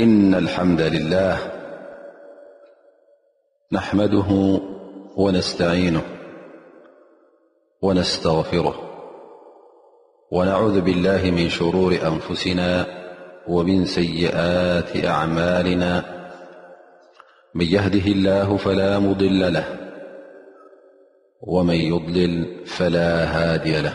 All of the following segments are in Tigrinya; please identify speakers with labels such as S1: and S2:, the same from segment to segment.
S1: إن الحمد لله نحمده ونستعينه ونستغفره ونعوذ بالله من شرور أنفسنا ومن سيئات أعمالنا من يهده الله فلا مضل له ومن يضلل فلا هادي له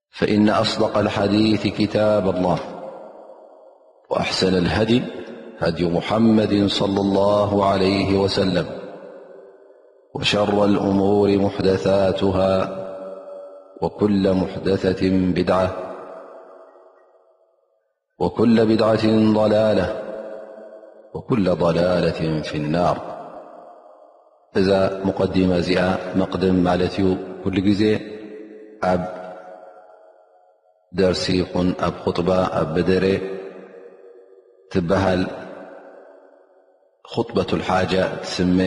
S1: فإن أصدق الحديث كتاب الله وأحسن الهدي هدي محمد - صلى الله عليه وسلم وشر الأمور محدثاتها وكل محدثة بدعة وكل بدعة ضلالة وكل ضلالة في النار ذا مقدمة مقدم مالتي كل جي ب درسخ ب خطبة بدر تبهل خطبة الحاجة تسم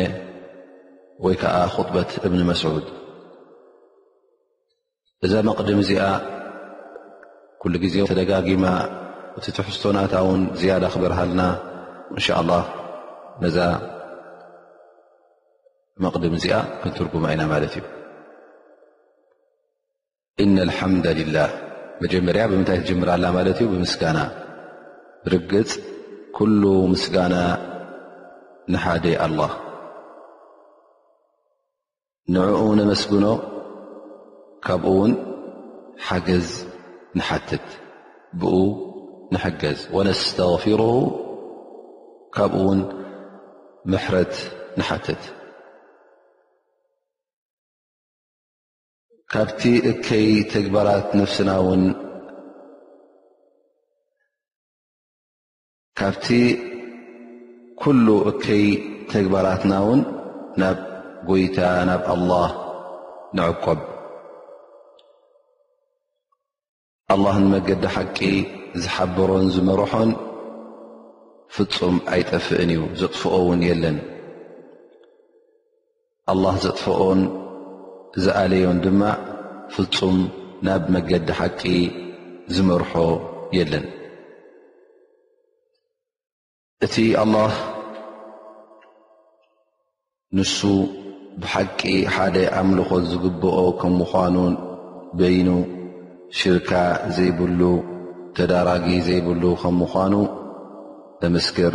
S1: و ك خطبة ابن مسعود እዛ መቕድም እዚኣ ኩሉ ግዜ ተደጋጊማ እቲ ትሕዝቶናታ ውን ዝያዳ ክበርሃልና እንሻ ላ ነዛ መቕድም እዚኣ ክንትርጉማ ኢና ማለት እዩ እነ ልሓምድ ልላህ መጀመርያ ብምንታይ ትጀምር ኣላ ማለት እዩ ብምስጋና ብርግፅ ኩሉ ምስጋና ንሓደ ኣላ ንዕኡ ነመስግኖ ካብኡ ውን ሓገዝ ንሓትት ብኡ ንሕገዝ ወነስተغፊሩ ካብኡ ውን ምሕረት ንሓትት ካብቲ እከይ ተግባራት ነፍስና ውን ካብቲ ኩሉ እከይ ተግባራትና ውን ናብ ጎይታ ናብ ኣላህ ንዕቆብ ኣላህ ንመገዲ ሓቂ ዝሓበሮን ዝመርሖን ፍፁም ኣይጠፍእን እዩ ዘጥፍኦ እውን የለን ኣላህ ዘጥፈኦን ዝኣለዮን ድማ ፍጹም ናብ መገዲ ሓቂ ዝመርሖ የለን እቲ ኣላህ ንሱ ብሓቂ ሓደ ኣምልኾ ዝግብኦ ከም ምዃኑ በይኑ ሽርካ ዘይብሉ ተዳራጊ ዘይብሉ ከም ምዃኑ ተምስክር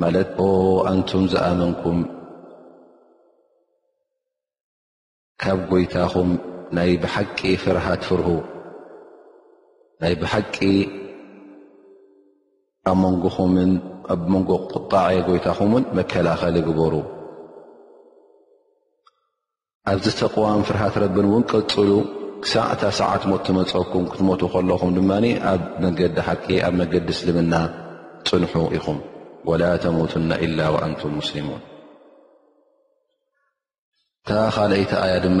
S1: ማለት ኦ ኣንቱም ዝኣመንኩም ካብ ጎይታኹም ናይ ብሓቂ ፍርሃት ፍርሁ ናይ ብሓቂ ኣብ መንጎኹምን ኣብ መንጎ ቁጣዐ ጎይታኹምን መከላኸሊ ግበሩ ኣብዚ ተቕዋን ፍርሃት ረብን እውን ቀፅሉ ክሳዕ እታ ሰዓት ሞት ትመፀኩም ክትሞቱ ከለኹም ድማ ኣብ መገዲ ሓቂ ኣብ መገዲ እስልምና ፅንሑ ኢኹም ወላ ተሙትና ኢላ ወኣንቱም ሙስሊሙን እታ ካልኣይቲ ኣያ ድማ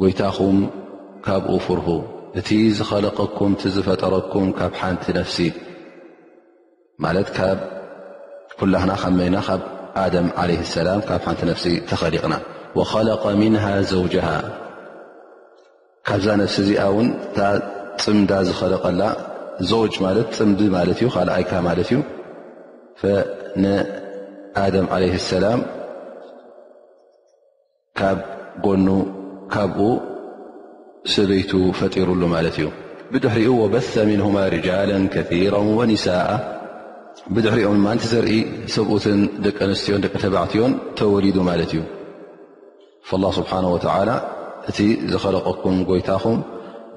S1: ጎይታኹም ካብኡ ፍርሁ እቲ ዝኸለቀኩም እቲ ዝፈጠረኩም ካብ ሓንቲ ነፍሲ ማለት ካብ ኩላና ካብ መና ካብ ኣደም ዓለ ሰላም ካብ ሓንቲ ነፍሲ ተኸሊቕና ወኸለቀ ምንሃ ዘውጀሃ ካብዛ ነፍሲ እዚኣ እውን እታ ፅምዳ ዝኸለቀላ ዘውጅ ማለት ፅምዲ ማለት እዩ ካልኣይካ ማለት እዩ ፈንኣደም ዓለ ሰላም ካብ ጎኑ ካብኡ ሰበይቱ ፈጢሩሉ ማለት እዩ ብድሕሪኡ ወበሰ ምንሁማ ርጃላ ከራ ወኒሳኣ ብድሕሪኦም ድማ ንቲ ዘርኢ ሰብኡትን ደቂ ኣንስትዮን ደቂ ተባዕትዮን ተወሊዱ ማለት እዩ ላ ስብሓን ወተላ እቲ ዝኸለቀኩም ጎይታኹም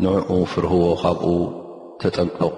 S1: ንዕኡ ፍርህዎ ካብኡ ተጠንቀቑ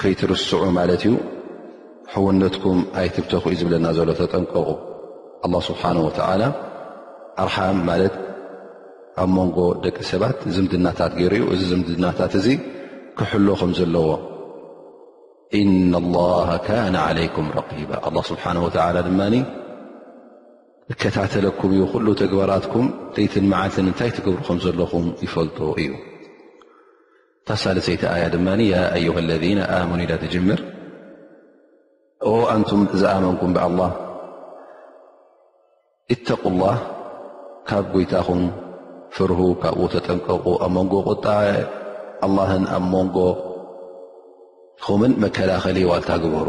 S1: ከይትርስዑ ማለት እዩ ሕውነትኩም ኣይትብተኹ እዩ ዝብለና ዘሎ ተጠንቀቑ ኣላ ስብሓን ወተዓላ ኣርሓም ማለት ኣብ መንጎ ደቂ ሰባት ዝምድናታት ገይሩ እዩ እዚ ዝምድናታት እዚ ክሕሎ ከም ዘለዎ እና ላሃ ካነ ዓለይኩም ረቂባ ኣላ ስብሓን ወተላ ድማ እከታተለኩም እዩ ኩሉ ተግባራትኩም ለይትን መዓልትን እንታይ ትገብሩ ከም ዘለኹም ይፈልጦ እዩ እታ ሳልሰይቲ ኣያ ድማ ያ ኣዩሃ ለذነ ኣመኑ ኢላ ትጅምር ኦ ኣንቱም ዝኣመንኩም ብኣላህ እተቁ ላህ ካብ ጎይታኹም ፍርሁ ካብኡ ተጠንቀቑ ኣብ መንጎ ቁጣ ኣላህን ኣብ መንጎ ኹምን መከላኸሊ ዋልታ ግበሩ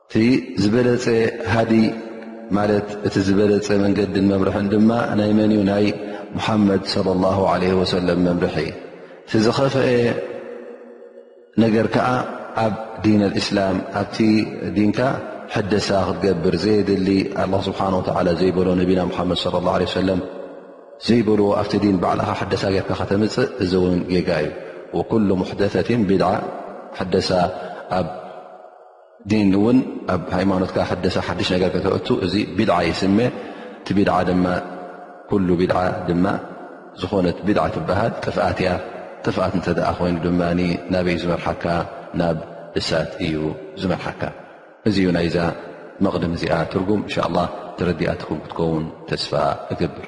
S1: እቲ ዝበለፀ ሃዲ ማለት እቲ ዝበለፀ መንገድን መምርሕን ድማ ናይ መን እዩ ናይ ሙሓመድ صለ ላሁ ለ ወሰለም መምርሒ እቲ ዝኸፍአ ነገር ከዓ ኣብ ዲን ኣልእስላም ኣብቲ ዲንካ ሕደሳ ክትገብር ዘየድሊ ኣላ ስብሓን ወተላ ዘይበሎ ነቢና ሓመድ ለ ላ ለ ሰለም ዘይበልዎ ኣብቲ ዲን ባዕልኻ ሕደሳ ጌርካ ከተምፅእ እዚ እውን ጌጋ እዩ ወኩሉ ሙሕደሰትን ቢድዓ ሕደሳ ኣብ ዲን እውን ኣብ ሃይማኖትካ ሕደሳ ሓድሽ ነገር ከተእቱ እዚ ቢድዓ ይስመ እቲ ቢድዓ ድማ ኩሉ ቢድዓ ድማ ዝኾነት ቢድዓ ትበሃል ጥፍኣት እያ ጥፍኣት እንተ ደኣ ኮይኑ ድማ ናበይ ዝመርሓካ ናብ እሳት እዩ ዝመርሓካ እዚ ዩ ናይዛ መቕድም እዚኣ ትርጉም እንሻ ላ ተረዲኣትኩም ክትከውን ተስፋ እገብር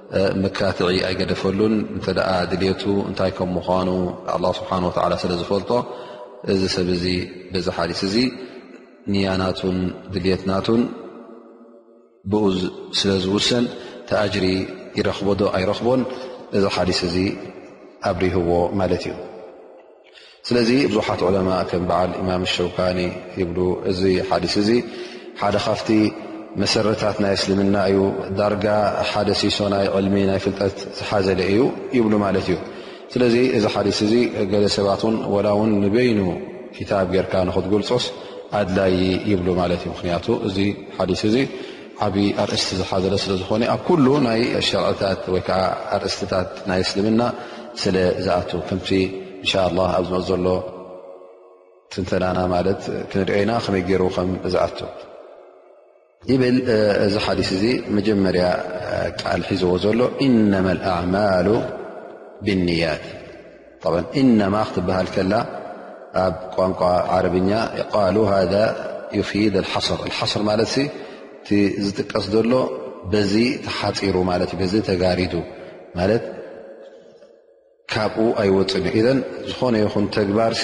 S1: መካትዒ ኣይገደፈሉን እንተ ድልቱ እንታይ ከም ምኳኑ ኣላ ስብሓን ወላ ስለ ዝፈልጦ እዚ ሰብ እዚ በዚ ሓዲስ እዚ ንያናቱን ድልትናቱን ብኡ ስለ ዝውሰን ተኣጅሪ ይረኽቦዶ ኣይረኽቦን እዚ ሓዲስ እዚ ኣብሪህዎ ማለት እዩ ስለዚ ብዙሓት ዑለማእ ከም በዓል ኢማም ሸውካኒ ይብሉ እዚ ሓዲስ እዚ ሓደ ካብቲ መሰረታት ናይ እስልምና እዩ ዳርጋ ሓደ ሲሶ ናይ ዕልሚ ናይ ፍልጠት ዝሓዘለ እዩ ይብሉ ማለት እዩ ስለዚ እዚ ሓዲስ እዚ ገለ ሰባት ውን ወላ ውን ንበይኑ ክታብ ጌርካ ንክትግልፆስ ኣድላይ ይብሉ ማለት እዩ ምክንያቱ እዚ ሓዲስ እዚ ዓብዪ ኣርእስቲ ዝሓዘለ ስለ ዝኾነ ኣብ ኩሉ ናይ ሸርዕታት ወይ ከዓ ኣርእስትታት ናይ እስልምና ስለ ዝኣቱ ከምቲ እንሻ ላ ኣብ ዝመፅ ዘሎ ትንተናና ማለት ክንሪኦ ኢና ከመይ ገይሩ ከም ዝኣቱ ይብል እዚ ሓዲስ እዚ መጀመርያ ቃል ሒዝዎ ዘሎ ኢነማ ኣማሉ ብንያት እነማ ክትበሃል ከላ ኣብ ቋንቋ ዓረብኛ ቃሉ ሃ ዩፊድ ሓስር ሓስር ማለት እቲ ዝጥቀስ ዘሎ በዚ ተሓፂሩ ማለት እዩ በዚ ተጋሪዱ ማለት ካብኡ ኣይወፅን እዩ ኢዘን ዝኾነ ይኹን ተግባርሲ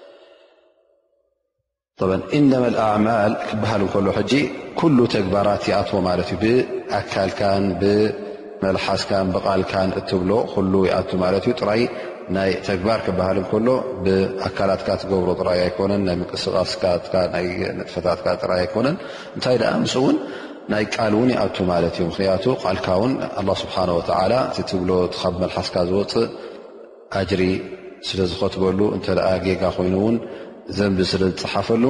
S1: እነመ ኣማል ክበሃል ከሎ ሕጂ ኩሉ ተግባራት ይኣትዎ ማለት እዩ ብኣካልካን ብመልሓስካን ብቓልካን እትብሎ ኩሉ ይኣ ማለት እዩ ጥራይ ናይ ተግባር ክበሃል ከሎ ብኣካላትካ ትገብሮ ጥራይ ኣይኮነን ናይ ምንቅስቃስካትካ ናይ ንጥፈታትካ ጥራይ ኣይኮነን እንታይ ደኣ ምስ እውን ናይ ቃል እውን ይኣ ማለት እዩ ምክንያቱ ቃልካ እውን ኣላ ስብሓን ወተላ እቲ ትብሎ ካብ መልሓስካ ዝወፅእ ኣጅሪ ስለ ዝኸትበሉ እንተ ጌጋ ኮይኑ ውን ዘንቢ ስለ ዝፅሓፈሉ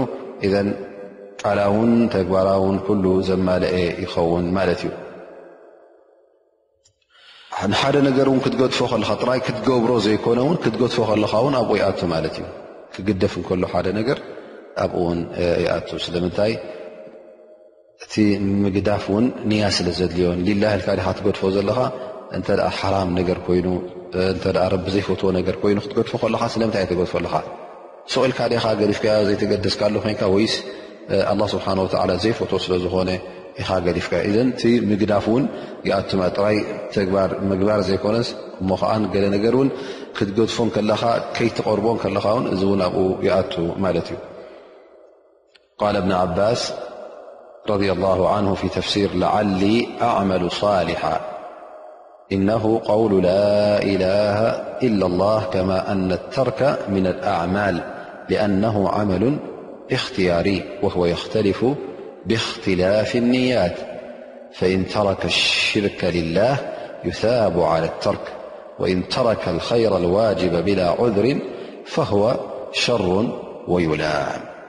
S1: እዘን ቃላውን ተግባራውን ኩሉ ዘማልአ ይኸውን ማለት እዩ ንሓደ ነገር ን ክትገድፎ ከለካ ጥራይ ክትገብሮ ዘይኮነ ውን ክትገድፎ ከለካ ውን ኣብኡ ይኣቱ ማለት እዩ ክግደፍ እንከሎ ሓደ ነገር ኣብኡ ውን ይኣቱ ስለምንታይ እቲ ምግዳፍ እውን ንያ ስለ ዘድልዮ ሊላ ኢልካ ዲካ ትገድፎ ዘለካ እንተ ሓራም ነገር ኮይኑ እተ ረቢ ዘይፈትዎ ነገር ኮይኑ ክትገድፎ ከለካ ስለምንታይ ተገድፎ ኣለካ ሱቅ ኢልካ ዲካ ገዲፍካዮ ዘይተገደስካሉ ኮንካ ወይስ ኣላ ስብሓን ወተላ ዘይፈትዎ ስለ ዝኮነ ኢካ ገዲፍካዮ እዘን እቲ ምግዳፍ እውን ይኣቱማ ጥራይ ተግባር ምግባር ዘይኮነስ እሞ ከዓ ገለ ነገር እውን ክትገድፎ ከለካ ከይትቀርቦ ከለካ ውን እዚ እውን ኣብኡ ይኣቱ ማለት እዩ ቃል ብን ዓባስ رضي الله عنه -في تفسير لعلي أعمل صالحا إنه قول لا إله إلا الله كما أن الترك من الأعمال لأنه عمل اختياري وهو يختلف باختلاف النيات فإن ترك الشرك لله يثاب على الترك وإن ترك الخير الواجب بلا عذر فهو شر ويلام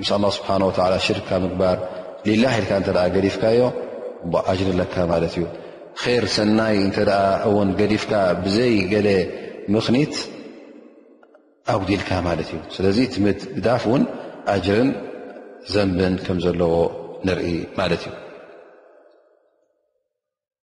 S1: ምስ ኣላ ስብሓን ወላ ሽርካ ምግባር ሊላህ ኢልካ እተ ገዲፍካዮ ኣጅሪ ኣለካ ማለት እዩ ር ሰናይ እተ እውን ገዲፍካ ብዘይ ገለ ምኽኒት ኣጉዲልካ ማለት እዩ ስለዚ ቲ ምዳፍ እውን ኣጅርን ዘንብን ከም ዘለዎ ንርኢ ማለት እዩ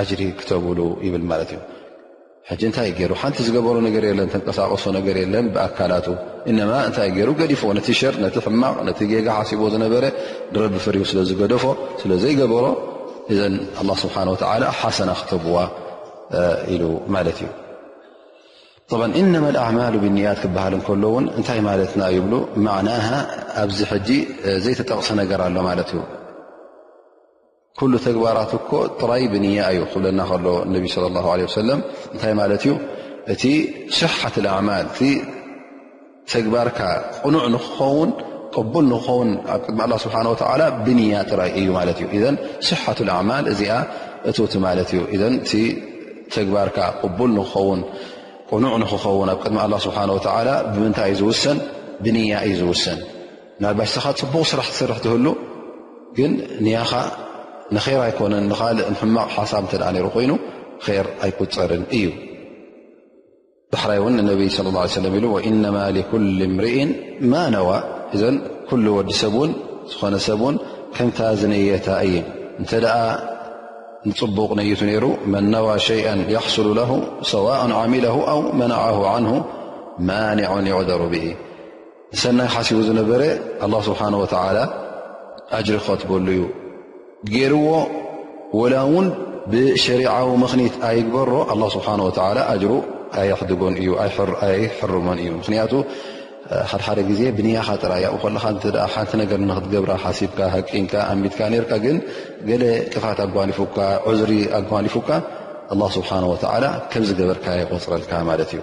S1: ኣጅሪ ክተብሉ ይብል ማለት እዩ ሕጂ እንታይ ዩ ገይሩ ሓንቲ ዝገበሩ ነገር የለን ተንቀሳቀሶ ነገር የለን ብኣካላቱ እነማ እንታይ ገይሩ ገዲፎ ነቲ ሸር ነቲ ሕማቕ ነቲ ጌጋ ሓሲቦ ዝነበረ ንረቢ ፈሪሁ ስለ ዝገደፎ ስለ ዘይገበሮ እዘን ኣላ ስብሓን ወተላ ሓሰና ክተብዋ ኢሉ ማለት እዩ ብ እነማ ኣማሉ ብንያት ክበሃል እንከሎ ውን እንታይ ማለትና ይብሉ ማዕናሃ ኣብዚ ሕጂ ዘይተጠቕሰ ነገር ኣሎ ማለት እዩ ኩሉ ተግባራት እኮ ጥራይ ብንያ እዩ ክብለና ከሎ ነቢ ለ ላ ለ ሰለም እንታይ ማለት እዩ እቲ ስሓት ኣማል እቲ ተግባርካ ቅኑዕ ንክኸውን ቅቡል ንክኸውን ኣብ ቅድሚ ኣላ ስብሓን ወተላ ብንያ ጥራይ እዩ ማለት እዩ እዘን ስሓት ኣማል እዚኣ እትውቲ ማለት እዩ እዘን እቲ ተግባርካ ቅቡል ንክኸውን ቅኑዕ ንክኸውን ኣብ ቅድሚ ኣላ ስብሓን ወተላ ብምንታይ እዩ ዝውሰን ብንያ እዩ ዝውሰን ምናልባሽ ንስኻ ፅቡቕ ስራሕ ትሰርሕ ትህሉ ግን ንያኻ ንር ኣይኮነን ንካልእ ሕማቕ ሓሳብ እተ ነሩ ኮይኑ ር ኣይቁፀርን እዩ ዳሕራይ እውን ንነብይ ለ ላ ሰለም ኢሉ ወኢነማ ሊኩል ምርኢን ማነዋ እዘን ኩሉ ወዲ ሰብ ውን ዝኾነ ሰብ ውን ከምታ ዝንእየታ እየ እንተ ደኣ ንፅቡቕ ነይቱ ነይሩ መነዋ ሸይአ ያሕስሉ ለ ሰዋء ዓሚለ ኣው መናዓ ን ማኒዑን ይዕደሩ ብኢ ሰናይ ሓሲቡ ዝነበረ ኣላ ስብሓን ወተዓላ ኣጅሪ ክኸትበሉ እዩ ገይርዎ ወላ እውን ብሸሪዓዊ ምኽኒት ኣይግበሮ ኣላ ስብሓን ወተዓላ ኣጅሩ ኣይሕድጎን እዩ ኣይሕርሞን እዩ ምኽንያቱ ሓድሓደ ግዜ ብንያኻ ጥራይ ኣብኡ ከለኻ እተ ሓንቲ ነገር ንክትገብራ ሓሲብካ ሃቂንካ ኣሚትካ ነርካ ግን ገለ ቅፋት ኣጓኒፉካ ዕዝሪ ኣጓኒፉካ ኣላ ስብሓን ወተዓላ ከምዝገበርካ ይቆፅረልካ ማለት እዩ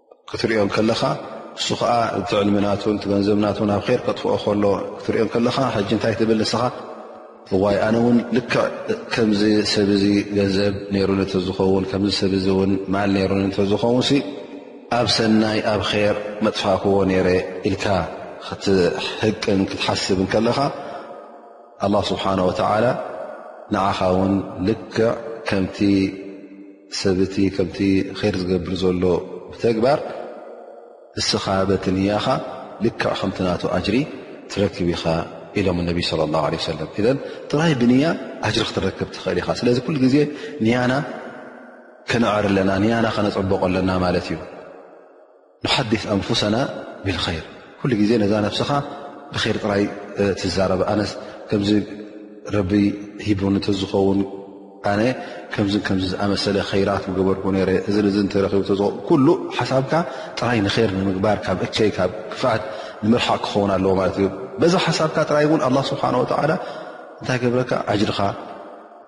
S1: ክትሪኦ ከለኻ ንሱ ከዓ ትዕልሚ ናቱን ገንዘብ ናቱን ኣብ ር ከጥፍኦ ከሎ ክትሪኦ ከለኻ ሕጂ እንታይ ትብል ንስኻ እዋይ ኣነ እውን ልክዕ ከምዚ ሰብ እዚ ገንዘብ ነይሩኒ እንተዝኸውን ከምዚ ሰብ እዚ እውን ማል ነይሩኒ እንተዝኸውን ኣብ ሰናይ ኣብ ር መጥፋክዎ ነይረ ኢልካ ክትሕቅን ክትሓስብ ከለኻ ኣላ ስብሓን ወተዓላ ንዓኻ እውን ልክዕ ከምቲ ሰብ እቲ ከምቲ ኼር ዝገብር ዘሎ ብተግባር እስኻ በቲ ንያኻ ልክዕ ከምቲ ናቱ ኣጅሪ ትረክብ ኢኻ ኢሎም ነቢ ለ ላ ለ ሰለም እዘን ጥራይ ብንያ ኣጅሪ ክትረክብ ትኽእል ኢኻ ስለዚ ኩሉ ግዜ ንያና ከነዕር ኣለና ንያና ከነፀበቆ ኣለና ማለት እዩ ንሓዲስ ኣንፉሰና ብልከይር ኩሉ ግዜ ነዛ ነብስኻ ብር ጥራይ ትዛረበ ኣነስ ከምዚ ረቢ ሂቡ ንተዝኸውን ኣነ ከምዚ ከምዚ ዝኣመሰለ ከይራት ገበርኩ ነረ እዚ እዚ እተረኪቡ ተዝኸው ኩሉ ሓሳብካ ጥራይ ንር ንምግባር ካብ እከይ ካብ ክፍኣት ንምርሓቅ ክኸውን ኣለዎ ማለት እዩ በዛ ሓሳብካ ጥራይ እውን ኣላ ስብሓን ወተዓላ እንታይ ገብረካ ኣጅርኻ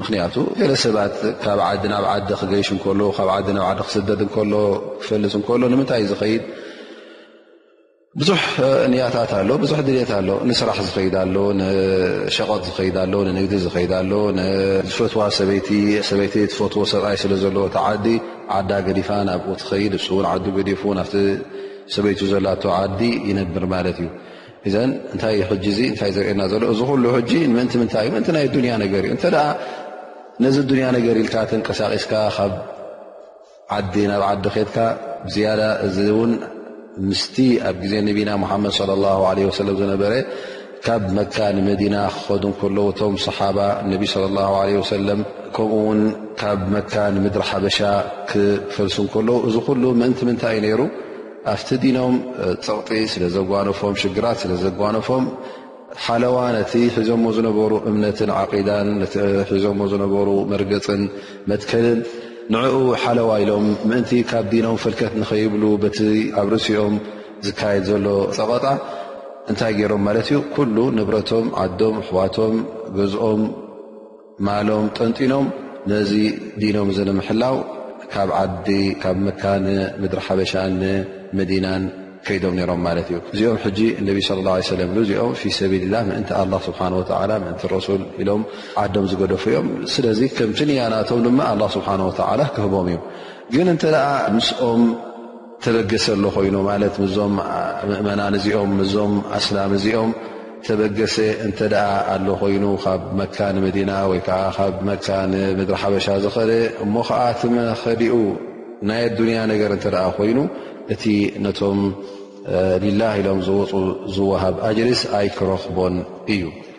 S1: ምኽንያቱ ገለ ሰባት ካብ ዓዲ ናብ ዓዲ ክገይሽ እንከሎ ካብ ዓዲ ናብ ዓዲ ክስደድ እንከሎ ክፈልፅ እንከሎ ንምንታይ እዩ ዝኸይድ ብዙሕ ንያታት ኣሎ ብዙሕ ድልት ኣሎ ንስራሕ ዝኸይድ ኣሎ ንሸቐጥ ዝኸይድ ኣሎ ንንግዲ ዝኸይድ ኣሎ ንዝፈትዋ ሰበይቲ ሰበይቲ ትፈትዎ ሰብኣይ ስለ ዘለዎ እቲ ዓዲ ዓዳ ገዲፋ ናብኡ ትኸይድ እሱ እውን ዓዲ ገዲፉ ናብቲ ሰበይቱ ዘላቶ ዓዲ ይነብር ማለት እዩ እዘን እንታይ እዩ ሕጂ እዚ እንታይ ዘርእየና ዘሎ እዚ ኩሉ ሕጂ ምእንቲ ምንታይ እዩ ምእንቲ ናይ ኣዱንያ ነገር እዩ እንተ ነዚ ኣዱንያ ነገር ኢልካ ተንቀሳቒስካ ካብ ዓዲ ናብ ዓዲ ኬትካ ብዝያዳ እዚ እውን ምስቲ ኣብ ግዜ ነቢና ሙሓመድ ለ ላ ለ ወሰለም ዝነበረ ካብ መካ ንመዲና ክኸዱ ከለዉ እቶም ሰሓባ ነቢ ስለ ላ ለ ወሰለም ከምኡ ውን ካብ መካ ንምድሪ ሓበሻ ክፈልሱ ከለዉ እዚ ኩሉ ምእንቲ ምንታይ እዩ ነይሩ ኣብቲ ዲኖም ጸቕጢ ስለ ዘጓነፎም ሽግራት ስለ ዘጓነፎም ሓለዋ ነቲ ሒዞሞ ዝነበሩ እምነትን ዓቂዳን ነቲ ሒዞሞ ዝነበሩ መርገጽን መትከልን ንዕኡ ሓለዋ ኢሎም ምእንቲ ካብ ዲኖም ፈልከት ንኸይብሉ በቲ ኣብ ርእሲኦም ዝካየድ ዘሎ ፀቐጣ እንታይ ገይሮም ማለት እዩ ኩሉ ንብረቶም ዓዶም ኣሕዋቶም ገዝኦም ማሎም ጠንጢኖም ነዚ ዲኖም እዚ ንምሕላው ካብ ዓዲ ካብ መካ ንምድሪ ሓበሻ ንመዲናን ከይዶም ነሮም ማለት እዩ እዚኦም ሕጂ እነቢ ስለ ላ ሰለም እዚኦም ፊ ሰቢልላ ምእንቲ ኣላ ስብሓን ወተላ ምእንቲ ረሱል ኢሎም ዓዶም ዝገደፉ እዮም ስለዚ ከምቲ ንያናቶም ድማ ኣላ ስብሓን ወተላ ክህቦም እዩ ግን እንተ ምስኦም ተበገሰ ኣሎ ኮይኑ ማለት ምዞም ምእመናን እዚኦም ምዞም ኣስላም እዚኦም ተበገሰ እንተ ደኣ ኣሎ ኮይኑ ካብ መካ ንመዲና ወይ ከዓ ካብ መካ ንምድሪ ሓበሻ ዝኸደ እሞ ከዓ ትመኸዲኡ ናይ ኣዱንያ ነገር እንተ ደኣ ኮይኑ እቲ ነቶም ሊላህ ኢሎም ዝወፁ ዝወሃብ ኣጅሪስ ኣይክረኽቦን እዩ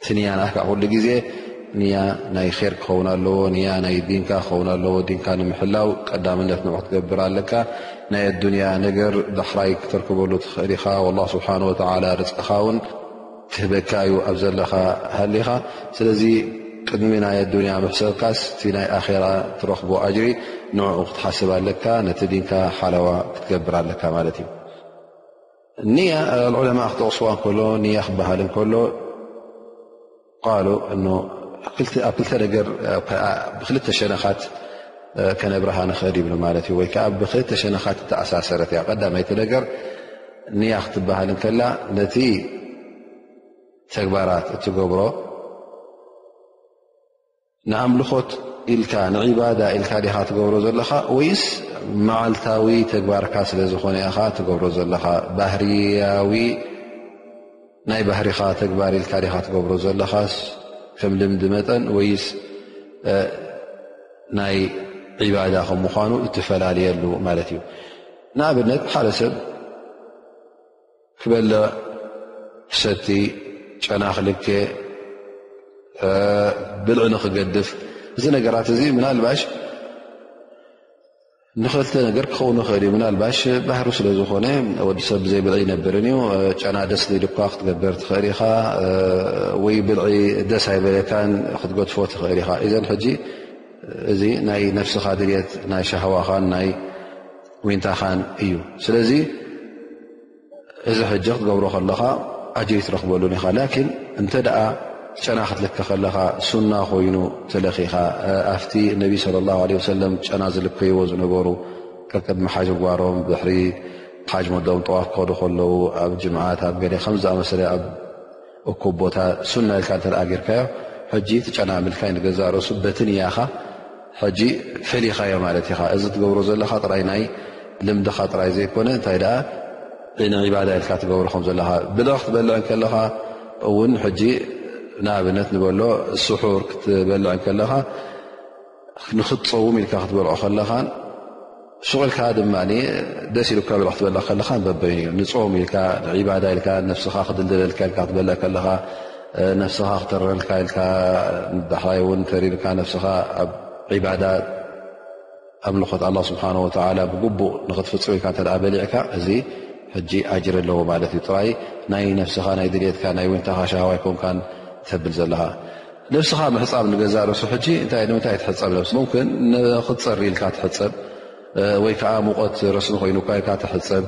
S1: እቲ ንያ ናትካ ኩሉ ግዜ ንያ ናይ ር ክኸውን ኣለዎ ንያ ናይ ዲንካ ክኸውን ኣለዎ ዲንካ ንምሕላው ቀዳምነት ንዑ ክትገብር ኣለካ ናይ ኣዱንያ ነገር ዳሕራይ ክተርክበሉ ትኽእል ኢኻ ላ ስብሓን ወተላ ርፅዕኻ እውን ትህበካ እዩ ኣብ ዘለኻ ሃሊኻ ስለዚ ቅድሚ ናይ ኣዱንያ ምሕሰብካስ እቲ ናይ ኣራ ትረኽቦ ኣጅሪ ንዕኡ ክትሓስብ ኣለካ ነቲ ድንካ ሓለዋ ክትገብር ኣለካ ማለት እዩ ንያ ዑለማ ክጠቕስዋ እከሎ ንያ ክበሃል እንከሎ ብክልተ ሸነኻት ከነብርሃ ንኽእል ይብሉ ማለት እዩ ወይከዓ ብክልተ ሸነኻት ተኣሳሰረት እያ ቀዳመይቲ ነገር ንያ ክትበሃል እንከላ ነቲ ተግባራት እትገብሮ ንኣምልኾት ኢልካ ንዒባዳ ኢልካ ዲኻ ትገብሮ ዘለኻ ወይስ መዓልታዊ ተግባርካ ስለ ዝኾነ ኢኻ ትገብሮ ዘለኻ ባህርያዊ ናይ ባህሪኻ ተግባር ኢልካ ዲኻ ትገብሮ ዘለኻስ ከም ልምዲ መጠን ወይስ ናይ ዒባዳ ከም ምኳኑ እትፈላለየሉ ማለት እዩ ንኣብነት ሓደ ሰብ ክበልዕ ክሰቲ ጨና ክልከ ብልዒ ንክገድፍ እዚ ነገራት እዚ ምናልባሽ ንክልተ ነገር ክኸውን ንኽእል እዩ ምናልባሽ ባህሪ ስለ ዝኾነ ወዲ ሰብ ብዘይ ብልዒ ይነብርን እዩ ጨና ደስ ሊልኳ ክትገበር ትኽእል ኢኻ ወይ ብልዒ ደስ ኣይበለካን ክትገድፎ ትኽእል ኢኻ እዘን ሕጂ እዚ ናይ ነፍስኻ ድልት ናይ ሻህዋኻን ናይ ዊንታኻን እዩ ስለዚ እዚ ሕጂ ክትገብሮ ከለኻ ኣጅሪ ትረክበሉን ኢኻ ላኪን እንተ ደኣ ጨና ክትልከ ከለኻ ሱና ኮይኑ ተለኺኻ ኣብቲ ነቢ ስለ ላ ለ ወሰለም ጨና ዝልከይዎ ዝነበሩ ቀቅድሚ ሓጅ ጓሮም ብሕሪ ሓጅ መዶም ጠዋፍ ክኸዱ ከለዉ ኣብ ጅምዓት ኣብ ገሌ ከምዝኣመሰለ እኩብ ቦታ ሱና ኢልካ እተ ገርካዮ ሕጂ ትጨናምልካይ ንገዛእ ርእሱ በትን እያኻ ሕጂ ፈሊኻዮ ማለት ኢኻ እዚ ትገብሮ ዘለኻ ጥራይ ናይ ልምድኻ ጥራይ ዘይኮነ እንታይ ደኣ ንዒባዳ ኢልካ ትገብሮ ከም ዘለኻ ብልዕ ክትበልዕ እንከለኻ እውን ሕጂ ንኣብነት ንበሎ ስሑር ክትበልዕ እንከለኻ ንክትፀውም ኢልካ ክትበልዖ ከለኻን ሽቕ ኢልካ ድማ ደስ ኢሉካ በልዕ ክትበልዕ ከለኻን በበይኑ እዩ ንፆም ኢልካ ንዒባዳ ኢልካ ነፍስኻ ክድልደለልካ ኢልካ ክትበልዕ ከለኻ ነፍስኻ ክተረረልካ ኢልካ ንዳሕራይ እውን ተሪርካ ነፍስኻ ኣብ ዒባዳ ኣምልኾት ኣላ ስብሓን ወተዓላ ብግቡእ ንክትፍፅም ኢልካ እተ በሊዕካ እዚ ሕጂ ኣጅር ኣለዎ ማለት እዩ ጥራይ ናይ ነፍስኻ ናይ ድልትካ ናይ ውንታኻ ሻሃዋይ ኮንካን ተብል ዘለኻ ነብስኻ ምሕጻብ ንገዛእ ርእሱ ሕጂ እንታይ ንምንታይ ትሕጸብ ነብስ ሙምክን ንክትጸሪ ኢልካ ትሕጸብ ወይ ከዓ ሙቐት ረስኒ ኮይኑካ ኢልካ ትሕጸብ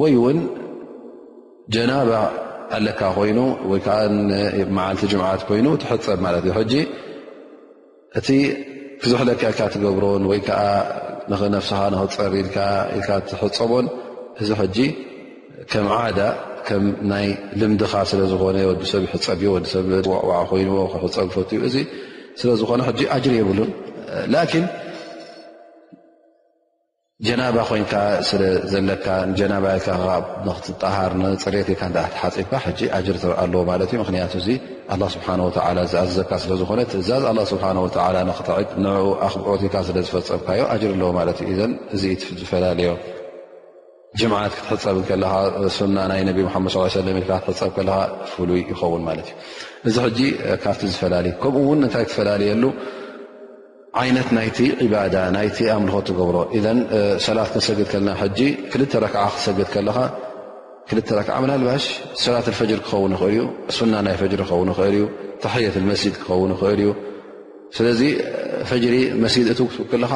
S1: ወይ እውን ጀናባ ኣለካ ኮይኑ ወይ ከዓ መዓልቲ ጅምዓት ኮይኑ ትሕጸብ ማለት እዩ ሕጂ እቲ ክዝሕለካ ኢልካ ትገብሮን ወይ ከዓ ንነፍስኻ ንክፀር ኢልካ ኢልካ ትሕፀቦን እዚ ሕጂ ከም ዓዳ ከም ናይ ልምድኻ ስለ ዝኾነ ወዲሰብ ይሕፀብ እዩ ወዲሰብ ዋዕዋዕ ኮይንዎ ክሕፀብ ፈት እዩ እዚ ስለዝኾነ ሕጂ ኣጅሪ የብሉን ላኪን ጀናባ ኮንካ ስለ ዘለካ ንጀናባ ኢልካ ክትጠሃር ንፅሬት ኢልካ ተሓፂብካ ሕጂ ኣጅር ትረኣ ኣለዎ ማለት እዩ ምክንያቱ እዚ ኣላ ስብሓን ወተላ ዝኣዘዘካ ስለ ዝኾነ ትእዛዝ ኣላ ስብሓን ወተላ ንክትዕድ ንዕኡ ኣኽብሮት ኢልካ ስለ ዝፈፀምካዮ ኣጅር ኣለዎ ማለት እዩ እዘን እዚ ዝፈላለዮ ጅምዓት ክትሕፀብ ከለካ ሱና ናይ ነቢ ሙሓመድ ስ ሰለ ኢልካ ክትሕፀብ ከለካ ፍሉይ ይኸውን ማለት እዩ እዚ ሕጂ ካብቲ ዝፈላለዩ ከምኡ እውን እንታይ ትፈላለየሉ ዓይነት ናይቲ ዕባዳ ናይቲ ኣምልኾ ትገብሮ ኢዘን ሰላት ክንሰግድ ከልና ሕጂ ክልተ ረክዓ ክትሰግድ ከለኻ ክልተ ረክዓ ምናልባሽ ሰላት ፈጅር ክኸውን ይኽእል እዩ ሱና ናይ ፈጅሪ ክኸውን ይኽእል እዩ ተሕየት መስጅድ ክኸውን ይኽእል እዩ ስለዚ ፈጅሪ መስጅድ እት ክለኻ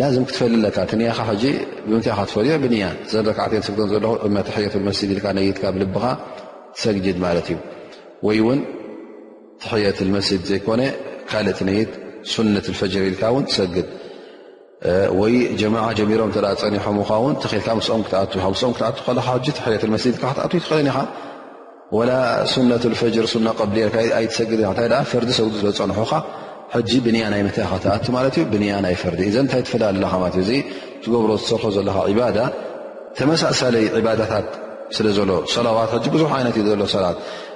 S1: ላዝም ክትፈል ኣለካ እቲ ንያኻ ሕጂ ብምንታይ ኢኻ ትፈልዮ ብንያ ዘን ረክዓተን ስግደን ዘለኹ እማ ተሕየት መስጅድ ኢልካ ነይትካ ብልብኻ ትሰግጅድ ማለት እዩ ወይ እውን ትሕየት መስጅድ ዘይኮነ ካልእ ትነይት ሱነት ፈጅሪ ኢልካ ውን ትሰግድ ወይ ጀማዓ ጀሚሮም ተ ፀኒሖምኻ ውን ተክልካ ምስኦም ክትኣት ም ክትኣ ከለካ ትሕየት መስድ ኢልካ ክትኣት ትኽእለን ኢኻ ወላ ሱነት ፈጅር ሱና ቀብሊ ልካ ኣይትሰግድ ታይ ፈርዲ ሰጉዲ ስለዝፀንሑኻ ሕጂ ብንያ ናይ ምታይ ኻ ትኣት ማለት እዩ ብንያ ናይ ፈርዲ እዘ እንታይ ትፈላ ኣለካ ማለት እዩ እዚ ትገብሮ ዝሰርሖ ዘለካ ባዳ ተመሳሳለይ ባዳታት ስለ ዘሎ ሰላዋት ብዙሕ ዓይነት እዩ ዘሎ ሰላት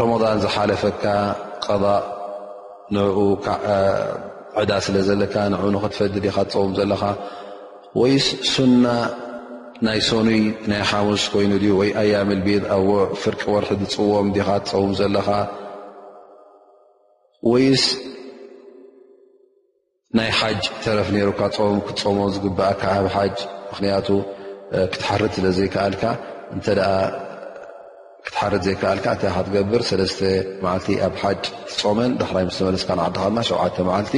S1: ረመዳን ዝሓለፈካ ቀባእ ንኡ ዕዳ ስለ ዘለካ ንኡ ንክትፈዲ ዲካ ትፀውም ዘለካ ወይስ ሱና ናይ ሰኑይ ናይ ሓሙስ ኮይኑ ዩ ወይ ኣያም ልቢድ ኣብ ፍርቂ ወርሒ ዝፅዎም ዲካ ትፀውም ዘለካ ወይስ ናይ ሓጅ ተረፍ ነይሩካ ፆም ክትፆሞ ዝግብእካ ኣብ ሓጅ ምክንያቱ ክትሓርድ ስለዘይከኣልካ እተ ክትሓርድ ዘይከኣልካ እታይ ክትገብር ሰለስተ መዓልቲ ኣብ ሓጅ ትፆመን ዳሕራይ ምስ ተመለስካ ንዓድኻ ድማ ሸውዓተ መዓልቲ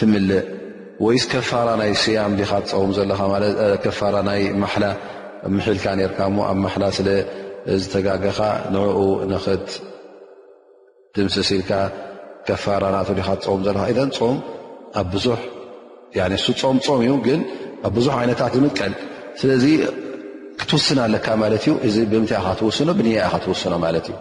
S1: ትምልእ ወይስ ከፋራ ናይ ስያም ዲካ ትፀውም ዘለካ ከፋራ ናይ ማሓላ ምሒልካ ነርካ እሞ ኣብ ማሓላ ስለዝተጋገኻ ንኡ ንክት ድምስስ ኢልካ ከፋራ ናቱ ዲካ ትፀውም ዘለካ ኢዘን ፆም ኣብ ብዙሕ እሱ ፆም ፆም እዩ ግን ኣብ ብዙሕ ዓይነታት ዝምቀል ስለዚ ክትውስን ኣለካ ማለት እዩ እዚ ብምንታይ ካ ትውስኖ ብንያ ኢካ ትውስኖ ማለት እዩ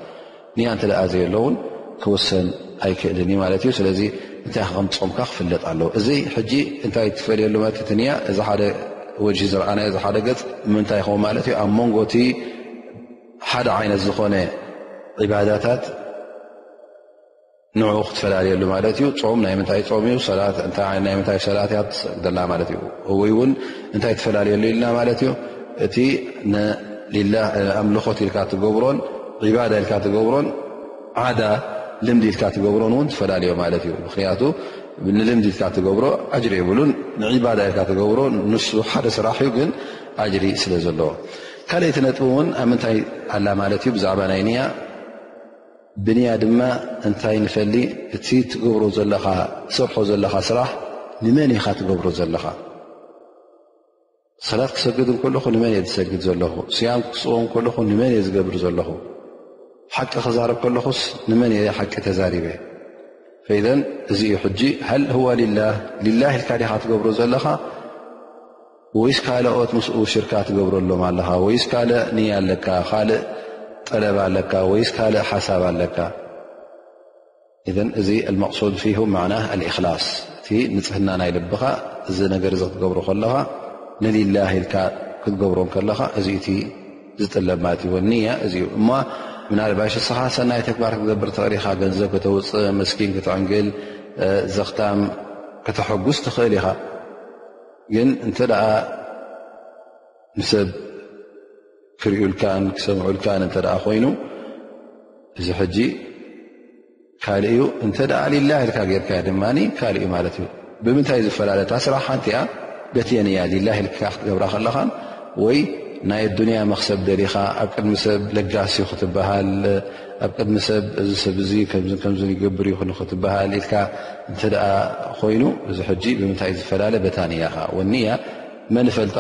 S1: ንያ እንተ ዘየለውን ክውሰን ኣይክእልን እዩ ማለት እዩ ስለዚ እንታይ ከም ፆምካ ክፍለጥ ኣለዎ እዚ ሕጂ እንታይ ትፈልየሉ ማለት እቲ ንያ እዚ ሓደ ወጅሂ ዝረኣናዮ እዚ ሓደ ገፅ ምንታይ ይኸውን ማለት እዩ ኣብ መንጎቲ ሓደ ዓይነት ዝኾነ ዒባዳታት ንኡ ክትፈላለየሉ ማለት እዩ ፆም ናይ ምንታይ ፆም እዩ ሰላትናይ ምንታይ ሰላት እያትሰግደላ ማለት እዩ እይ እውን እንታይ ትፈላለየሉ ኢልና ማለት እዩ እቲ ላ ኣምልኾት ኢልካ ትገብሮን ባዳ ኢልካ ትገብሮን ዓዳ ልምዲ ኢልካ ትገብሮን እውን ትፈላለዮ ማለት እዩ ምክንያቱ ንልምዲ ኢልካ ትገብሮ ኣጅሪ የብሉን ንዒባዳ ኢልካ ትገብሮ ንሱ ሓደ ስራሕ እዩ ግን ኣጅሪ ስለ ዘለዎ ካልኣይቲ ነጥቢ እውን ኣብ ምንታይ ኣላ ማለት እዩ ብዛዕባ ናይ ንያ ብንያ ድማ እንታይ ንፈሊ እቲ ትገብሮ ዘለኻ ትሰርሖ ዘለኻ ስራሕ ንመን ኢኻ ትገብሮ ዘለኻ ሰላት ክሰግድ እንከለኹ ንመን እየ ዝሰግድ ዘለኹ ስያም ክስኦ ከለኹ ንመን እየ ዝገብር ዘለኹ ሓቂ ክዛረብ ከለኹስ ንመን እየ ሓቂ ተዛሪበ ፈይዘን እዚ እዩ ሕጂ ሃል ህዋ ላ ልላ ኢልካ ዲኻ ትገብሮ ዘለኻ ወይስ ካልኦት ምስኡ ሽርካ ትገብረሎም ኣለኻ ወይስ ካልእ ንያ ኣለካ ካልእ ጠለብ ኣለካ ወይስ ካልእ ሓሳብ ኣለካ እን እዚ መቅሱድ ፊ ማና ኣልእክላስ እቲ ንፅህና ናይ ልብኻ እዚ ነገር ዚ ክትገብሮ ከለኻ ንሊላ ኢልካ ክትገብሮ ከለኻ እዚ እቲ ዝጥለብ ማለት እዎ ንያ እዚ እማ ምናልባሽ እስኻ ሰናይ ተግባር ክትገብር ተእሊኻ ገንዘብ ከተውፅእ መስኪን ክትዕንግል ዘኽታም ከተሐጉስ ትኽእል ኢኻ ግን እንተ ንሰብ ክርእዩልካን ክሰምዑልካን እተ ኮይኑ እዚ ሕጂ ካልእ እዩ እንተ ሊላ ልካ ጌርካ ድማ ካልእ እዩ ማለት እዩ ብምንታይ ዝፈላለታ ስራሕ ሓንቲ እያ በትየን እያ ሊላ ልካ ክትገብራ ከለኻን ወይ ናይ ኣዱንያ መክሰብ ደሊኻ ኣብ ቅድሚ ሰብ ለጋሲ ክትበሃል ኣብ ቅድሚ ሰብ እዚ ሰብ እዚ ከምዚ ከምዚ ይገብር ይኹን ክትበሃል ኢልካ እንተ ኮይኑ እዚ ሕጂ ብምንታይ እዩ ዝፈላለ በታ ንያኻ ወንያ መን ፈልጣ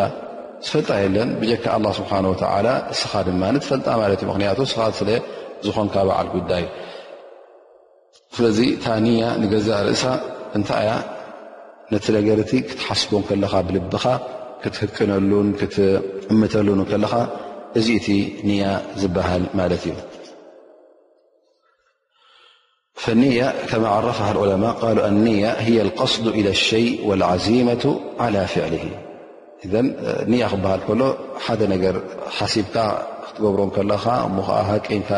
S1: ዝፈልጣ የለን ብጀካ ኣላ ስብሓን ወተዓላ እስኻ ድማ ትፈልጣ ማለት እዩ ምክንያቱ እስኻ ስለ ዝኾንካ በዓል ጉዳይ ስለዚ እታ ንያ ንገዛእ ርእሳ እንታይ እያ ነቲ ነገር እቲ ክትሓስቦ ከለኻ ብልብኻ ክትህቅነሉን ክትእምተሉን ከለኻ እዚ እቲ ንያ ዝበሃል ማለት እዩ ፈንያ ከማ ዓረፍ ዑለማ ቃሉ ኣንያ ሂየ ቀስዱ ኢለ ሸይ ወልዓዚመቱ ዓላ ፍዕሊ ኢዘን ንያ ክበሃል ከሎ ሓደ ነገር ሓሲብካ ክትገብሮ ከለኻ እሞ ከዓ ሃቂንካ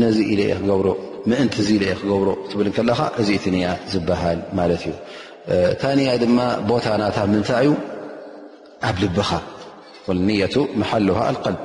S1: ነዚ ኢለ እየ ክገብሮ ምእንቲ እዚ ኢለ እየ ክገብሮ ክትብል ከለኻ እዚ እቲ ንያ ዝበሃል ማለት እዩ እታ ንያ ድማ ቦታ ናታ ምንታይ እዩ ኣብ ልብኻ ንየቱ መሓልሃ ኣልቀልብ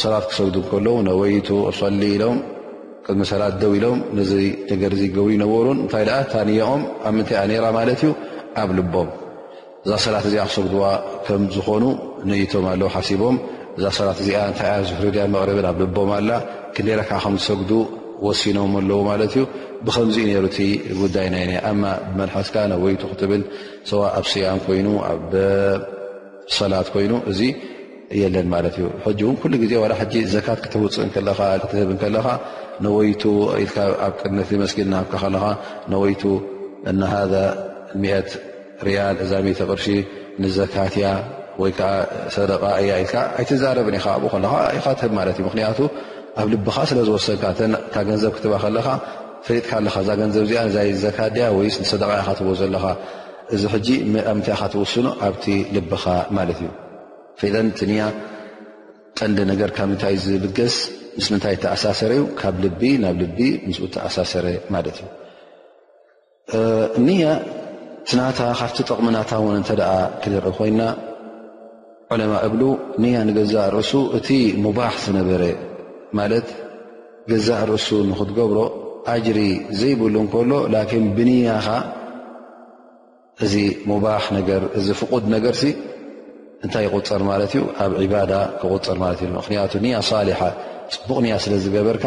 S1: ሰባት ክሰግዱ ከለዉ ነበይቱ እሰሊ ኢሎም ቅድሚ ሰላት ደው ኢሎም ነዚ ነገር እዚ ገብሩ ይነበሩን እንታይ ደኣ ታንያኦም ኣብ ምንታይ እያ ነይራ ማለት እዩ ኣብ ልቦም እዛ ሰላት እዚኣ ክሰግድዋ ከም ዝኾኑ ነይቶም ኣለዉ ሓሲቦም እዛ ሰላት እዚኣ እንታይ እያ ዝህርድያ መቕርብን ኣብ ልቦም ኣላ ክንደይ ረክዓ ከም ዝሰግዱ ወሲኖም ኣለዉ ማለት እዩ ብከምዚ እዩ ነይሩ እቲ ጉዳይ ናይ እማ ብመልሓስካ ነበይቱ ክትብል ሰዋ ኣብ ስያም ኮይኑ ኣብ ሰላት ኮይኑ እዚ የለን ማለት እዩ ሕጂ እውን ኩሉ ግዜ ዋላ ሕጂ ዘካት ክትውፅእ እንከለኻ ክትህብ እንከለኻ ነወይቱ ኢልካ ኣብ ቅድመቲ መስጊድ ናሃብካ ከለኻ ነወይቱ እነሃዛ ሚት ርያል እዛ ሚተ ቅርሺ ንዘካት እያ ወይ ከዓ ሰደቃ እያ ኢልካ ኣይትዛረብን ኢኻ ኣብኡ ከለኻ ኢኻ ትህብ ማለት እዩ ምክንያቱ ኣብ ልብኻ ስለ ዝወሰንካ እታ ገንዘብ ክትባ ከለኻ ፈሊጥካ ኣለኻ እዛ ገንዘብ እዚኣ ይ ዘካት ድያ ወይስ ንሰደቃ ኢኻ ትቦ ዘለኻ እዚ ሕጂ ኣብ ምንታይ ኢኻ ትውስኖ ኣብቲ ልብኻ ማለት እዩ ፌደን ትንያ ቀንዲ ነገር ካብ ምንታይ ዝብገስ ምስ ምንታይ እተኣሳሰረ እዩ ካብ ልቢ ናብ ልቢ ምስ እተኣሳሰረ ማለት እዩ እንያ ትናታ ካብቲ ጥቕሚ ናታ እውን እንተ ክንርኢ ኮይና ዑለማ እብሉ ንያ ንገዛእ ርእሱ እቲ ሙባሕ ዝነበረ ማለት ገዛእ ርእሱ ንክትገብሮ ኣጅሪ ዘይብሉ እንከሎ ላኪን ብንያኻ እዚ ሙባሕ ነገር እዚ ፍቁድ ነገር ሲ እንታይ ይቁፅር ማለት እዩ ኣብ ዕባዳ ክቁፅር ማለት እዩ ምክንያቱ ንያ ሳሊሓ ፅቡቕ ንያ ስለ ዝገበርካ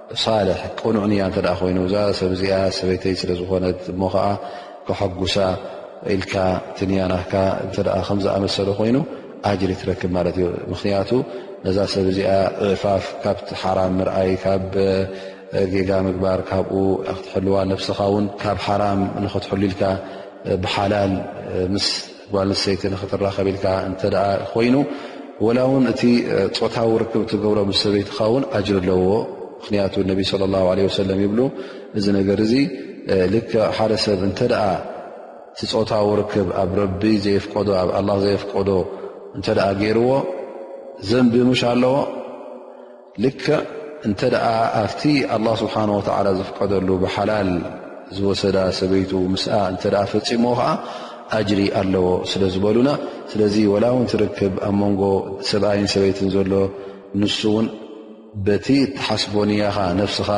S1: ሳልሕ ቅኑዕ ንያ እንተ ኮይኑ እዛ ሰብ እዚኣ ሰበይተይ ስለ ዝኾነት እሞ ከዓ ከሐጉሳ ኢልካ ትንያ ናካ እተ ከምዝኣመሰለ ኮይኑ ኣጅሪ ትረክብ ማለት እዩ ምክንያቱ ነዛ ሰብ እዚኣ ዕፋፍ ካብ ሓራም ምርኣይ ካብ ጌጋ ምግባር ካብኡ ክትሕልዋ ነብስኻ ውን ካብ ሓራም ንክትሕሉ ኢልካ ብሓላል ምስ ጓልንሰይቲ ንክትራኸብ ኢልካ እንተ ኮይኑ ወላ እውን እቲ ፆታዊ ርክብ ትገብሮ ምስ ሰበይትኻ እውን ኣጅር ኣለዎ ምክንያቱ ነቢ ለ ላ ለ ወሰለም ይብሉ እዚ ነገር እዚ ልክ ሓደ ሰብ እንተ እቲ ፆታዊ ርክብ ኣብ ረቢ ዘየፍቀዶ ኣብ ኣላ ዘየፍቀዶ እንተ ገይርዎ ዘንቢ ሙሽ ኣለዎ ልክዕ እንተ ደኣ ኣብቲ ኣላ ስብሓን ወተዓላ ዝፍቀደሉ ብሓላል ዝወሰዳ ሰበይቱ ምስኣ እንተ ደኣ ፈጺምዎ ኸዓ ኣጅሪ ኣለዎ ስለ ዝበሉና ስለዚ ወላ እውን ትርክብ ኣብ መንጎ ሰብኣይን ሰበይትን ዘሎ ንሱ እውን በቲ እትሓስቦ ንያኻ ነፍስኻ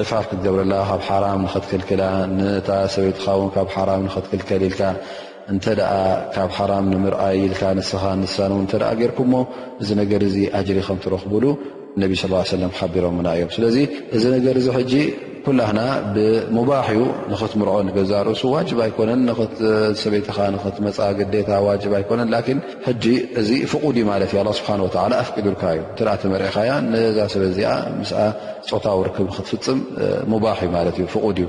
S1: ዕፋፍ ክትገብረላ ካብ ሓራም ንኸትክልክላ ነታ ሰበይትኻ እውን ካብ ሓራም ንኸትክልከል ኢልካ እንተ ካብ ሓራም ንምርኣይ ኢልካ ንስኻን ንሳንውን እተ ጌርኩምሞ እዚ ነገር እዚ ኣጅሪ ከም ትረኽቡሉ ነቢ ስ ሰለም ሓቢሮምና እዮም ስለዚ እዚ ነገር እዚ ሕጂ ኩላህና ብሙባሕ እዩ ንኽትምርዖ ንገዛ ርእሱ ዋጅብ ኣይኮነን ሰበይትኻ ንኽትመፃ ግዴታ ዋጅብ ኣይኮነን ላኪን ሕጂ እዚ ፍቁድ እዩ ማለት እዩ ስብሓን ወላ ኣፍቂዱልካ እዩ እተ ተመሪዕኻያ ነዛ ሰበ እዚኣ ምስ ፆታዊ ርክብ ክትፍፅም ሙባሕ እዩ ማለት እዩ ፍቁድ እዩ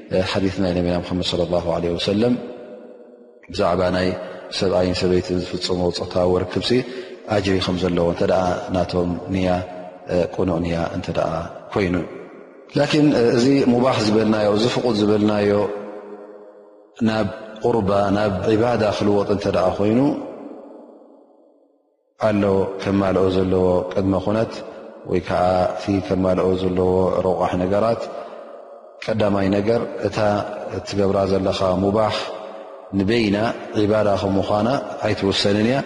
S1: ሓዲት ናይ ነቢና ሙሓመድ ለ ላ ለ ወሰለም ብዛዕባ ናይ ሰብኣይን ሰበይትን ዝፍፀሙ ፆታዊ ወርክብሲ ኣጅሪ ከም ዘለዎ እተ ናቶም ንያ ቁኑዕ ንያ እንተ ኮይኑ ላኪን እዚ ሙባሕ ዝበልናዮ እዚ ፍቁድ ዝበልናዮ ናብ ቁርባ ናብ ዕባዳ ክልወጥ እንተ ኮይኑ ኣሎ ከማልኦ ዘለዎ ቅድመ ኩነት ወይ ከዓ እቲ ከማልኦ ዘለዎ ረቋሕ ነገራት ቀዳማይ ነገር እታ እትገብራ ዘለኻ ሙባህ ንበይና ዒባዳ ከም ምዃና ኣይትውሰንን እያ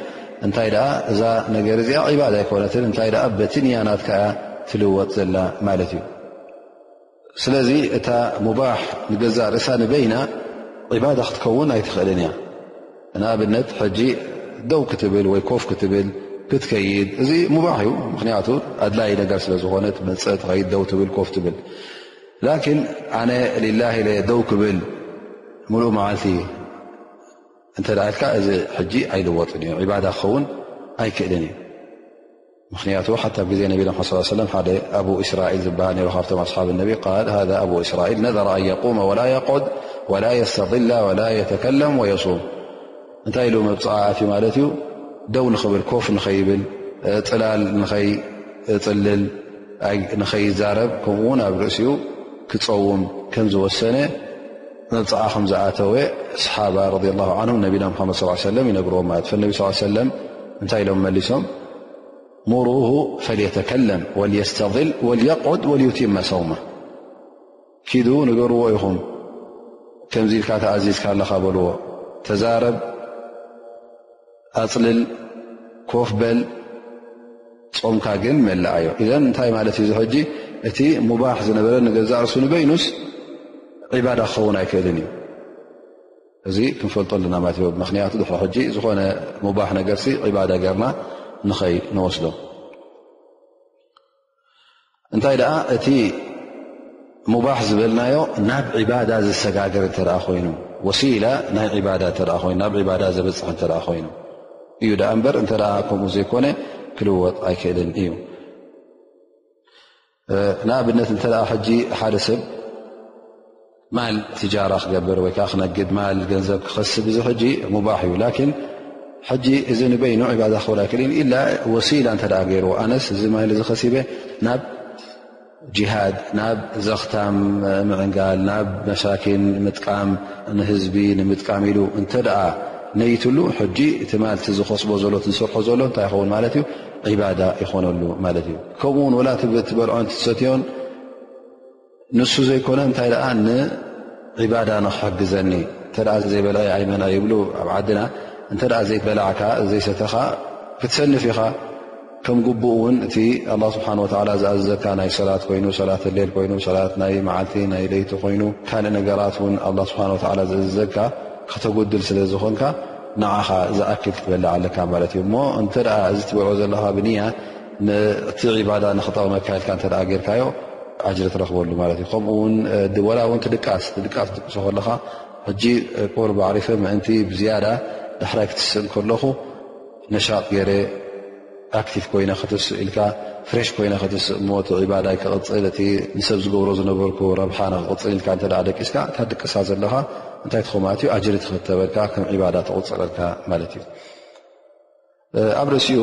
S1: እንታይ ደኣ እዛ ነገር እዚኣ ዒባዳ ኣይኮነትን እንታይ ደኣ በቲ ንያናትካያ ትልወጥ ዘላ ማለት እዩ ስለዚ እታ ሙባሕ ንገዛእ ርእሳ ንበይና ዒባዳ ክትከውን ኣይትኽእልን እያ ንኣብነት ሕጂ ደው ክትብል ወይ ኮፍ ክትብል ክትከይድ እዚ ሙባሕ እዩ ምክንያቱ ኣድላይ ነገር ስለ ዝኾነ ትመፅእ ትኸይድ ደው ትብል ኮፍ ትብል ላኪን ኣነ ሊላ ኢለ ደው ክብል ሙሉእ መዓልቲ እንተ ኢልካ እዚ ሕጂ ኣይልወጥን እዩ ዒባዳ ክኸውን ኣይክእልን እዩ ምክንያቱ ሓታ ኣብ ግዜ ነቢና ም ስ ሰለም ሓደ ኣቡ እስራኤል ዝበሃል ሩ ካብቶም ኣስሓብ ነቢ ል ሃ ኣቡ እስራኤል ነዘራ ኣን የቁመ ወላ የቆድ ወላ የስተላ ወላ የተከለም ወየሱም እንታይ ኢሉ መብፅዓ ኣት ማለት እዩ ደው ንኽብል ኮፍ ንኸይብል ፅላል ንኸይፅልል ንኸይዛረብ ከምኡውን ኣብ ርእሲኡ ክፀውም ከም ዝወሰነ መብፅዓ ከም ዝኣተወ ሰሓባ ረድ ላ ዓንሁም ነቢና ሙሓመድ ስ ሰለም ይነግርዎም ማለት እዩ ነቢ ስ ሰለም እንታይ ኢሎም መሊሶም ሙሩሁ ፈልየተከለም ወልየስተል ወልየቁድ ወልዩቲመ ሰውማ ኪዱ ንገርዎ ኢኹም ከምዚ ኢልካ ተኣዚዝካ ኣለካ በልዎ ተዛረብ ኣፅልል ኮፍ በል ፆምካ ግን መላኣዮ እዘን እንታይ ማለት እዩ ዝሕጂ እቲ ሙባሕ ዝነበረ ንገዛእ ርሱ ንበይኑስ ዒባዳ ክኸውን ኣይክእልን እዩ እዚ ክንፈልጦ ኣለና ማለት እ ምክንያቱ ድሕሪ ሕጂ ዝኾነ ሙባሕ ነገርሲ ዒባዳ ገርና ንኸይ ንወስዶ እንታይ ደኣ እቲ ሙባሕ ዝበልናዮ ናብ ዕባዳ ዝሰጋገር እተ ኮይኑ ወሲላ ናይ ዕባዳ እተ ይኑ ናብ ዕባዳ ዘበፅሕ እተ ኮይኑ እዩ ደኣ እምበር እንተ ከምኡ ዘይኮነ ክልወጥ ኣይክእልን እዩ ንኣብነት እንተ ሕጂ ሓደ ሰብ ማል ትጃራ ክገብር ወይ ከዓ ክነግድ ማል ገንዘብ ክኸስብ እዚ ሕጂ ሙባሕ እዩ ላኪን ሕጂ እዚ ንበይኑ ዕባዳ ክኸውል ኣይክእል ዩ ኢላ ወሲላ እንተ ገይርዎ ኣነስ እዚ ማል እዚ ኸሲበ ናብ ጅሃድ ናብ ዘኽታም ምዕንጋል ናብ መሳኪን ምጥቃም ንህዝቢ ንምጥቃም ኢሉ እንተ ነይትሉ ሕጂ እቲ ማል እቲ ዝኸስቦ ዘሎ ዝስርሖ ዘሎ እንታይ ይኸውን ማለት እዩ ዕባዳ ይኾነሉ ማለት እዩ ከምኡውን ወላ ትበልዖን ትሰትዮን ንሱ ዘይኮነ እንታይ ደኣ ንዒባዳ ንክሕግዘኒ እተ ዘይበልዐ ኣይመን ይብሉ ኣብ ዓድና እንተ ዘይበላዕካ ዘይሰተኻ ክትሰንፍ ኢኻ ከም ጉቡእ እውን እቲ ኣላ ስብሓን ወላ ዝኣዘዘካ ናይ ሰላት ኮይኑ ሰላት ሌል ኮይኑ ሰላት ናይ መዓልቲ ናይ ለይቲ ኮይኑ ካልእ ነገራት እውን ኣላ ስብሓን ወላ ዝእዘዘካ ከተጉድል ስለ ዝኾንካ ንዓኻ ዝኣክል ትበልዕ ኣለካ ማለት እዩ እሞ እንተ እዚ ትበልዖ ዘለካ ብንያ ነቲ ዒባዳ ንክታዊ መካይልካ እተ ጌርካዮ ኣጅሪ ትረክበሉ ማለት እዩ ከምኡውን ወላ ውን ትድቃስ ትድቃስ ትቅሶ ከለካ ሕጂ ቁር ባዕሪፈ ምእንቲ ብዝያዳ ዳሕራይ ክትስእን ከለኹ ነሻቅ ገይረ ኣክቲቭ ኮይነ ክትስእ ኢልካ ፍሬሽ ኮይነ ክትስእ እሞ እቲ ዒባዳይ ክቅፅል እቲ ንሰብ ዝገብሮ ዝነበርኩ ረብሓ ንክቅፅል ኢልካ እተ ደቂስካ እታ ድቅሳ ዘለካ እንታይ ትኸማለት እዩ ኣጅሪ ትክተበልካ ከም ዒባዳ ተቁፅረልካ ማለት እዩ ኣብ ርእሲኡ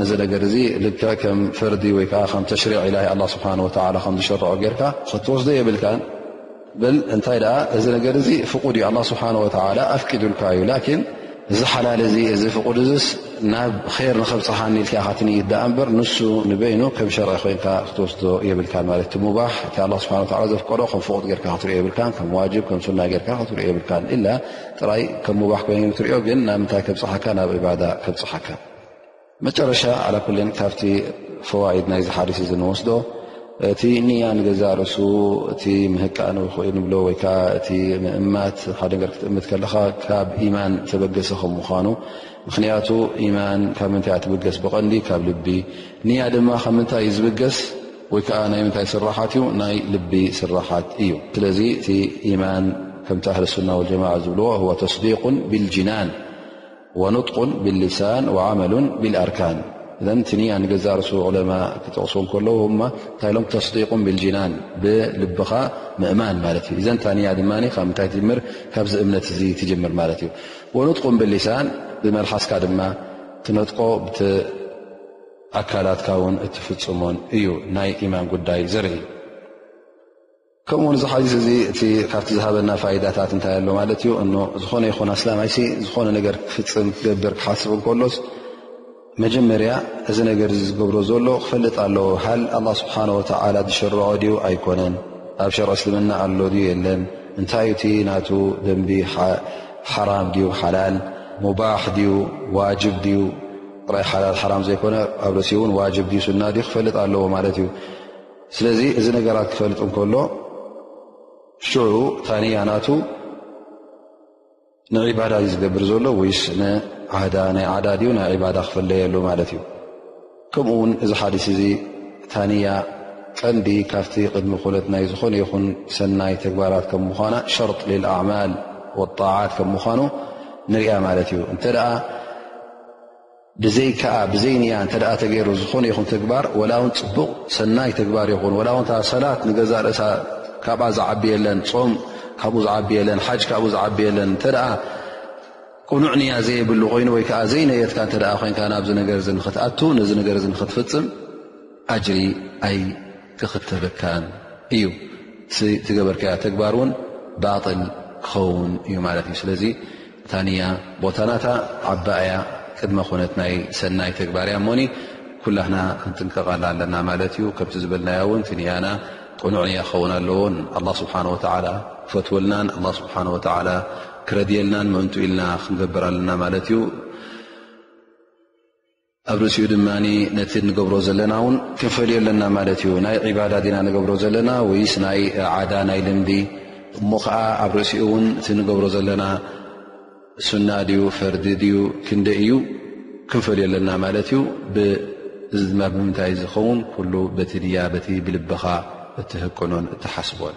S1: ነዚ ነገር እዚ ልክዕ ከም ፈርዲ ወይ ከዓ ከም ተሽሪዕ ኢላ ኣላ ስብሓን ወላ ከም ዝሸርዖ ጌርካ ክትወስዶ የብልካን በል እንታይ ደኣ እዚ ነገር እዚ ፍቁድ እዩ ኣላ ስብሓን ወላ ኣፍቂዱልካ እዩ ላኪን እዚ ሓላል እዚ እዚ ፍቁድ እዚስ ናብ ር ንኸብፅሓኒ ኢልካ ካትንይት ደኣ እምበር ንሱ ንበይኑ ከም ሸርዒ ኮይንካ ክትወስዶ የብልካን ማለት እቲ ሙባሕ እቲ ኣላ ስብሓን ወላ ዘፍቀዶ ከም ፍቁድ ጌርካ ክትሪኦ የብልካን ከም ዋጅብ ከም ሱና ጌርካ ክትሪኦ የብልካን ኢላ ጥራይ ከም ሙባሕ ኮይኑ ትሪኦ ግን ናብ ምንታይ ከብፅሓካ ናብ እባዳ ከብፅሓካ መጨረሻ ዓላ ኩልን ካብቲ ፈዋኢድ ናይ ዝሓዲስ እዚ ንወስዶ እቲ ንያ ንገዛ ርእሱ እቲ ምህቃን ይይ ንብሎ ወይከዓ እቲ ምእማት ሓደ ገር ክትእምት ከለኻ ካብ ኢማን ተበገሰ ከም ምኳኑ ምክንያቱ ኢማን ካብ ምንታይ ትብገስ ብቐንዲ ካብ ልቢ ንያ ድማ ካብ ምንታይ እዩ ዝብገስ ወይ ከዓ ናይ ምንታይ ስራሓት እዩ ናይ ልቢ ስራሓት እዩ ስለዚ እቲ ኢማን ከምቲ ኣህል ሱና ወጀማዓ ዝብልዎ ዋ ተስዲቁን ብልጅናን ወኑጥቁን ብልሳን ዓመሉን ብልኣርካን እዘን ትንያ ንገዛእ ርሱ ዑለማ ክጠቕሱ ከለዉ ማ እንታይ ኢሎም ተስዲቁን ብልጅናን ብልብኻ ምእማን ማለት እዩ እዘን ታንያ ድማ ካብ ምንታይ ትጅምር ካብዚ እምነት እዚ ትጅምር ማለት እዩ ወኑጥቁን ብልሳን ብመልሓስካ ድማ ትነጥቆ ኣካላትካ እውን እትፍፅሞን እዩ ናይ ኢማን ጉዳይ ዘርኢ ከምኡ ውን እዚ ሓዲስ እዚ እቲ ካብቲ ዝሃበና ፋይዳታት እንታይ ኣሎ ማለት እዩ እ ዝኾነ ይኹን ኣስላማይሲ ዝኾነ ነገር ክፍፅም ክገብር ክሓስብ እንከሎስ መጀመርያ እዚ ነገር እዚ ዝገብሮ ዘሎ ክፈልጥ ኣለዎ ሃል ኣላ ስብሓን ወተላ ዝሸረዖ ድዩ ኣይኮነን ኣብ ሸር እስልምና ኣሎ ድዩ የለን እንታይ እቲ ናቱ ደንቢ ሓራም ድዩ ሓላል ሙባሕ ድዩ ዋጅብ ድዩ ጥራይ ሓላል ሓራም ዘይኮነ ኣብ ርእሲኡ እውን ዋጅብ ድዩ ሱና ድዩ ክፈልጥ ኣለዎ ማለት እዩ ስለዚ እዚ ነገራት ክፈልጥ እንከሎ ሽዑ ታንያ ናቱ ንዒባዳ እዩ ዝገብር ዘሎ ወይስ ንዓዳ ናይ ዓዳ ድዩ ናይ ዕባዳ ክፍለየሉ ማለት እዩ ከምኡ ውን እዚ ሓዲስ እዚ ታንያ ቀንዲ ካብቲ ቅድሚ ኮነት ናይ ዝኾነ ይኹን ሰናይ ተግባራት ከም ምኳና ሸርጥ ልኣዕማል ወጣዓት ከም ምኳኑ ንሪኣ ማለት እዩ እተ ብዘይ ከኣ ብዘይ ንያ እንተ ተገይሩ ዝኾነ ይኹን ተግባር ወላ እውን ፅቡቕ ሰናይ ተግባር ይኹን ወላ እውታ ሰላት ንገዛ ርእሳ ካብኣ ዝዓቢ የለን ፆም ካብኡ ዝዓቢ የለን ሓጅ ካብኡ ዝዓቢ የለን እንተ ቅኑዕ ንያ ዘይብሉ ኮይኑ ወይ ከዓ ዘይነየትካ እተ ኮይንካ ናብዚ ነገር እዚ ንክትኣቱ ነዚ ነገር እዚ ንክትፍፅም ኣጅሪ ኣይ ክኽተበካን እዩ እቲ ትገበርከያ ተግባር እውን ባጥል ክኸውን እዩ ማለት እዩ ስለዚ ታንያ ቦታናታ ዓባ እያ ቅድመ ኮነት ናይ ሰናይ ተግባር እያ እሞኒ ኩላህና ክንጥንቀቓላ ኣለና ማለት እዩ ከምቲ ዝበልናያ እውን ትንያና ቅኑዕ ንያ ክኸውን ኣለዎ ኣላ ስብሓን ወተላ ክፈትወልናን ኣላ ስብሓን ወተላ ክረድየልናን ምእንቱ ኢልና ክንገብር ኣለና ማለት እዩ ኣብ ርእሲኡ ድማ ነቲ እንገብሮ ዘለና እውን ክንፈልዮ ኣለና ማለት እዩ ናይ ዕባዳ ዲና ንገብሮ ዘለና ወይስ ናይ ዓዳ ናይ ልምዲ እሞ ከዓ ኣብ ርእሲኡ እውን እቲ ንገብሮ ዘለና ሱና ድዩ ፈርዲ ድዩ ክንደ እዩ ክንፈልዮ ኣለና ማለት እዩ ብእዚ ድማ ብምንታይ ዝኸውን ኩሉ በቲ ንያ በቲ ብልብኻ እትህቅኖን እትሓስቦን